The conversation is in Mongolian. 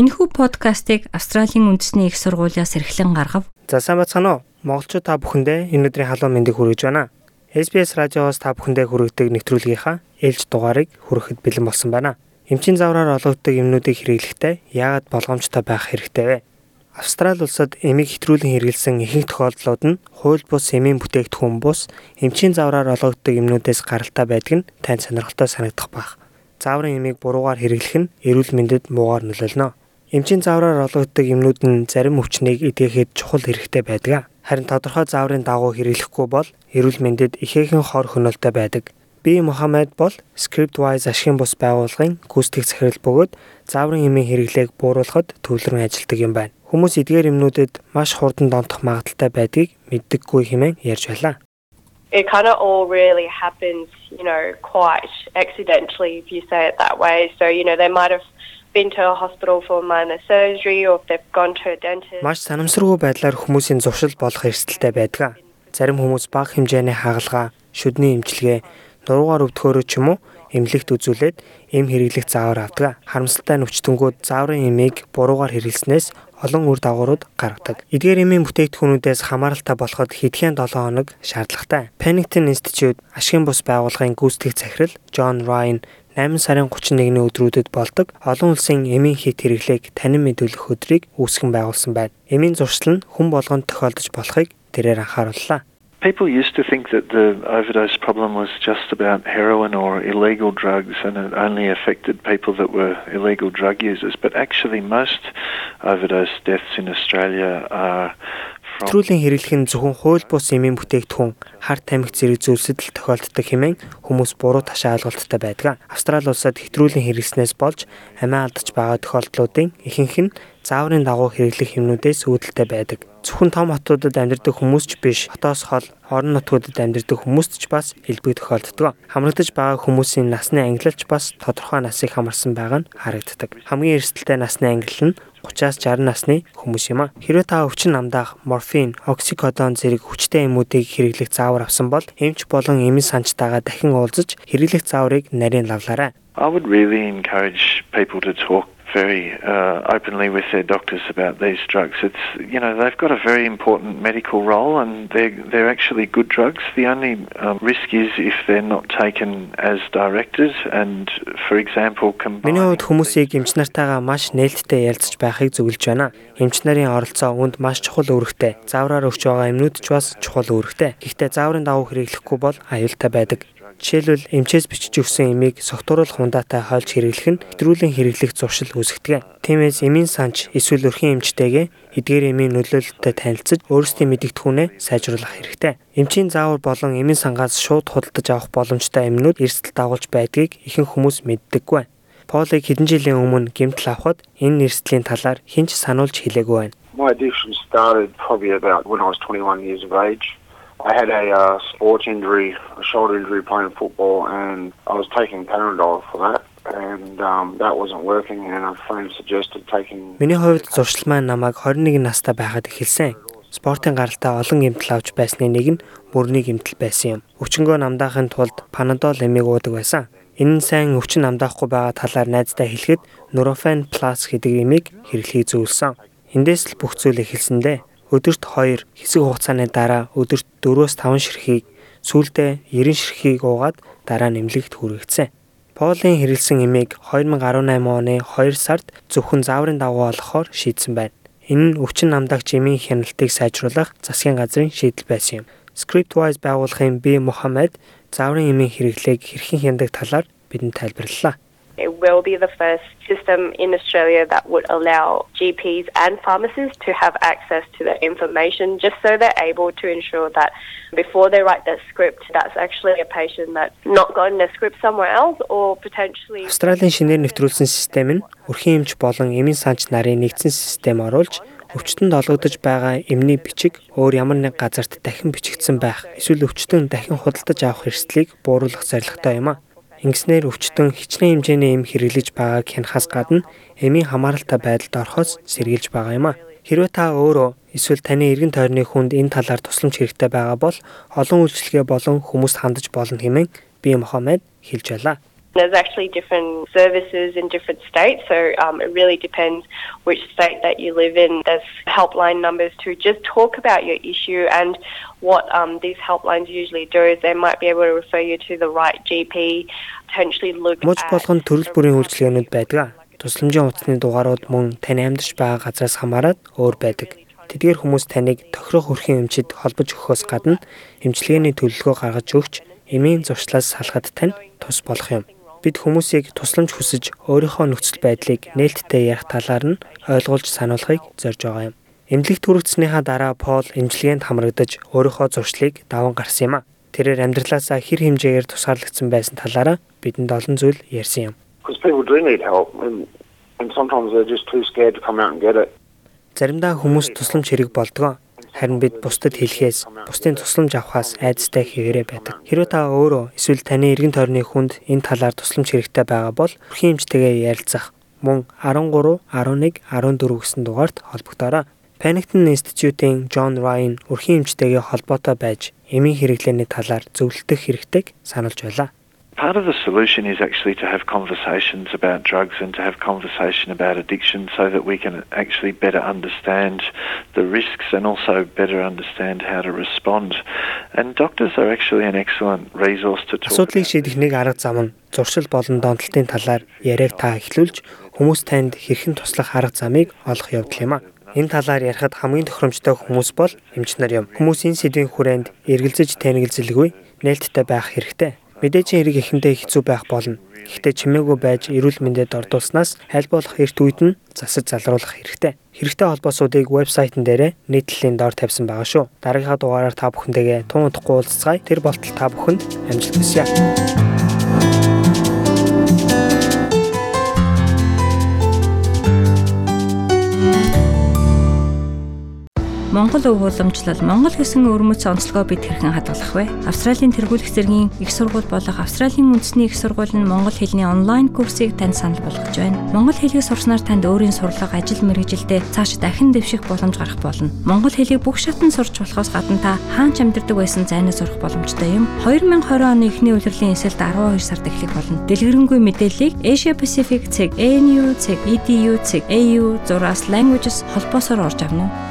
Энэхүү подкастыг Австралийн үндэсний их сургуулиас эрхлэн гаргав. За сайн бацгаана уу? Монголчууд та бүхэндээ энэ өдрийн халуун мэндийг хүргэж байна. SBS радиоос та бүхэндээ хүргэдэг нэвтрүүлгийнхаа ээлж дугаарыг хүрэхэд бэлэн болсон байна. Эмчийн завраар олгогддог юмнуудыг хэрэглэхдээ яагаад болгоомжтой байх хэрэгтэй вэ? Австрали улсад эмийг хэтрүүлэн хэрэглэсэн ихэнх тохиолдлууд нь хууль бус эмийн бүтээгдэхүүн бус эмчийн завраар олгогддог юмнуудаас гаралтай байдаг нь танд сонирхолтой санагдах байх. Зааврын эмийг буруугаар хэрэглэх нь эрүүл мэндэд муугаар нөлөөлнө. Эмчийн заавраар олгогддог юмнууд нь зарим өвчнийг эдгэхэд чухал хэрэгтэй байдаг. Харин тодорхой зааврын дагуу хэрэглэхгүй бол эрүүл мэндэд ихээхэн хор хөнөөлтэй байдаг. Би Мухаммед бол Scriptwise ашигын бус байгууллагын гүйцэтгэх захирал бөгөөд зааврын эмийн хэрэглээг бууруулахад төвлөрөн ажилладаг юм байна. Хүмүүс эдгээр юмнуудад маш хурдан донтох магадaltaй байдгийг мэддэггүй хэмээн ярьж байлаа. It kind of all really happens, you know, quite accidentally if you say it that way. So, you know, they might have been to a hospital for minor surgery or they've gone to a dentist. Маш санамсаргүй байдлаар хүмүүсийн зуршил болох эрсдэлтэй байдаг. Зарим хүмүүс бага хэмжээний хагалгаа, шүдний эмчилгээ, нуруугаар өвдөхөөрөө ч юм уу эмнэлэгт үзүүлээд эм хэрэглэх заавар авдаг. Харамсалтай нь өчтөнгүүд зааврын эмийг буруугаар хэрэглэснээс олон үр дагаврууд гаргадаг. Эдгээр эмийн бүтээгдэхүүнүүдээс хамааралтай болоход хэдхэн 7 хоног шаардлагатай. Pennington Institute ашигын бус байгууллагын гүйцэтгэх захирал John Ryan 8 сарын 31-ний өдрүүдэд болдог олон улсын эмийн хит хэрэглээг танин мэдүүлэх өдрийг үүсгэн байгуулсан байна. Эмийн зуршил нь хүн болгонд тохиолдож болохыг тэрээр анхаарууллаа. People used to think that the overdose problem was just about heroin or illegal drugs and it only affected people that were illegal drug users. But actually, most overdose deaths in Australia are Нэвтрүүлэн хэрэглэх нь зөвхөн хууль бус эмийн бүтээгдэхүүн харт тамхи зэрэг зүйлсэд л тохиолддог хэмээн хүмүүс буруу ташаа ойлголттой байдаг. Австрали улсад хэвтрүүлэн хэрэглэснээс болж амиа алдаж байгаа тохиолдлуудын ихэнх нь зааврын дагуу хэрэглэх юмнуудээс үүдэлтэй байдаг. Зөвхөн том хотуудад амьдардаг хүмүүс ч биш, хотоос хол орон нутгуудад амьдардаг хүмүүст ч бас элбэг тохиолддог. Хамрагдаж байгаа хүмүүсийн насны ангилалч бас тодорхой насыг хамарсан байгаа нь харагддаг. Хамгийн эрсдэлтэй насны ангилал нь 30-аас 60 насны хүмүүс юм а. Хэрвээ та өвчин намдаах морфин, оксикодон зэрэг хүчтэй эмүүдийг хэрэглэх заавар авсан бол эмч болон эмийн санчтайгаа дахин уулзаж хэрэглэх зааврыг нарийн лавлаарай. I would really encourage people to talk very uh, openly with their doctors about these drugs. It's you know they've got a very important medical role and they're they're actually good drugs. The only um, risk is if they're not taken as directed and for example Миний хувьд хүмүүсийг эмч нартайгаа маш нээлттэй ярилцж байхыг зөвлөж байна. Эмч нарын оролцоо үүнд маш чухал үүрэгтэй. Заавраар өгч байгаа эмнүүд ч бас чухал үүрэгтэй. Гэхдээ зааврын дагуу хэрэглэхгүй бол аюултай байдаг. Жишээлбэл эмчээс бичиж өгсөн эмийг согтууруулах хундаатай хойлж хэрэглэх нь хэтрүүлэн хэрэглэх зуршил үүсгдэг. Тиймээс эмийн санч эсвэл өрхийн эмчтэйгээ эдгээр эмийн нөлөөлөлтөд танилцж өөрсдийн мэдэгдэхүүнээ сайжруулах хэрэгтэй. Эмчийн заавар болон эмийн сангаас шууд худалдаж авах боломжтой эмнүүд эрсдэл дагуулж байдгийг ихэнх хүмүүс мэддэггүй. Полыг хэдэн жилийн өмнө гэмтэл авахд энэ эрсдлийн талаар хинч сануулж хэлээгүй байна. My addiction started probably about when I was 21 years of age. I had a uh, sports injury, a shoulder injury playing football, and I was taking Panadol for that. And um, that wasn't working, and a friend suggested taking. Миний хувьд зуршил маань намайг 21 настай байхад эхэлсэн. Спортын гаралтай олон гэмтэл авч байсны нэг нь мөрний гэмтэл байсан юм. Өвчнгөө намдаахын тулд Panadol эмийг уудаг байсан. Энэ нь сайн өвчин намдаахгүй байгаа талаар найздаа хэлэхэд Nurofen Plus гэдэг эмийг хэрэглэхийг зөвлөсөн. Эндээс л бүх зүйл эхэлсэндээ өдөрт 2 хэсэг хугацааны дараа өдөрт 4-5 ширхгийг сүүлдээ 90 ширхгийг уугаад дараа нэмлэгт хүргэсэн. Полын хэрэлсэн эмийг 2018 оны 2 сард зөвхөн зааврын дагуу олгохоор шийдсэн байна. Энэ нь өвчин намдагч эмийн хяналтыг сайжруулах засгийн газрын шийдэл байсан юм. Scriptwise байгууллагын Би Мухаммед зааврын эмийн хэрэглээг хэрхэн хяндаг талаар бидэнд тайлбарллаа. It will be the first system in Australia that would allow GPs and pharmacists to have access to the information just so they're able to ensure that before they write their script, that's actually a patient that's not gotten a script somewhere else or potentially Австралийн шинээр нэвтрүүлсэн систем нь өрхийн эмч болон эмийн санч нарын нэгдсэн систем оруулж өвчтөнд олгогдож байгаа эмний бичиг өөр ямар нэг газарт дахин бичигдсэн байх эсвэл өвчтөн дахин худалдаж авах эрсдлийг бууруулах зорилготой юм а. Ингэснээр өвчтөн хичнээн хэмжээний эм хэрэглэж байгааг хянахаас гадна эмийн хамааралтай байдалд орохоос сэргийлж байгаа юм а. Хэрвээ та өөрөө эсвэл таны эргэн тойрны хүнд энэ талаар тусламж хэрэгтэй байгаа бол олон үйлчилгээ болон хүмүүст хандаж болно хэмээн би Мохаммед хэлж байлаа. There's actually different services in different states, so um, it really depends which state that you live in. There's helpline numbers to just talk about your issue, and what um, these helplines usually do is they might be able to refer you to the right GP, potentially look Мууч болгонд төрөл бүрийн үйлчилгээнүүд байдаг. Тусламжийн утасны дугаарууд мөн таны амьдарч байгаа газраас хамаарат өөр байдаг. Тэдгээр хүмүүс таныг тохирох өрхийн эмчид холбож өгөхөөс гадна эмчилгээний төлөлгөө гаргаж өгч эмийн зуршлаас салахад тань тус болох юм. Бид хүмүүсийг тусламж хүсэж өөрийнхөө нөхцөл байдлыг нээлттэй ярих талаар нь ойлгуулж сануулахыг зорж байгаа юм. Эмнэлэг түрэгдснийхаа дараа Пол эмчилгээнд хамрагдаж өөрийнхөө зуршлыг даван гарсан юм а. Тэрээр амьдралаасаа хэр хэмжээгээр тусгаарлагдсан байсан талаараа бидэнд олон зүйл ярьсан юм. Заримдаа хүмүүс тусламж хэрэг болдгоо. Харин бид бусдад хэлхээс, бусдын тусламж авахаас айдастай хэвээрээ байдаг. Хэрвээ та өөрөө эсвэл таны эргэн тойрны хүнд энэ талаар тусламж хэрэгтэй байгаа бол өрхийн эмчтэйгээ ярилцах мөн 13 11 14 гэсэн дугаард холбогдоорой. Pennington Institute-ийн John Ryan өрхийн эмчтэйгээ холбоотой байж эмийн хэрэглээний талаар зөвлөлдөх хэрэгтэйг сануулж байлаа. Part of the solution is actually to have conversations about drugs and to have conversation about addiction so that we can actually better understand the risks and also better understand how to respond. And doctors are actually an excellent resource to talk Асуудлыг шийдэх нэг арга зам нь зуршил болон донтолтын талаар яриаг та эхлүүлж хүмүүс танд хэрхэн туслах арга замыг олох явдал юм а. Энэ талаар ярихад хамгийн тохиромжтой хүмүүс бол эмч нар юм. Хүмүүс энэ сэдвийн хүрээнд эргэлзэж тэнэгэлзэлгүй нээлттэй байх хэрэгтэй. Мэдээжийн хэрэг эхэндээ хэцүү байх болно. Гэхдээ чимээгүй байж эрүүл мэндэд ордуулснаас аль болох эрт үед нь засаж залруулах хэрэгтэй. Хэрэгтэй холбоосуудыг вебсайтн дээрээ нийтлэлийн доор тавьсан байгаа шүү. Дараагийнхаа дугаараар та бүхэндээ тун утгагүй уулзцай. Тэр болтол та бүхэнд амжилт хүсье. Монгол өв уламжлал Монгол гэсэн өрмөц онцлогоо бид хэрхэн хадгалах вэ? Австралийн тэргуулах зэргийн их сургууль болох Австралийн үндэсний их сургууль нь монгол хэлний онлайн курсыг танд санал болгож байна. Монгол хэлийг сурснаар танд өөрийн сурлага, ажил мэргэжилдээ цааш дахин дэвших боломж гарах болно. Монгол хэлийг бүх шатнд сурч болохоос гадна та хаанч амьдардаг байсан зайнаас сурах боломжтой юм. 2020 оны эхний улирлын эсэлд 12 сард эхлэх болно. Дэлгэрэнгүй мэдээллийг Asia Pacific цэг ANU цэг EDU цэг AU зураас Languages холбоосоор орж авна уу?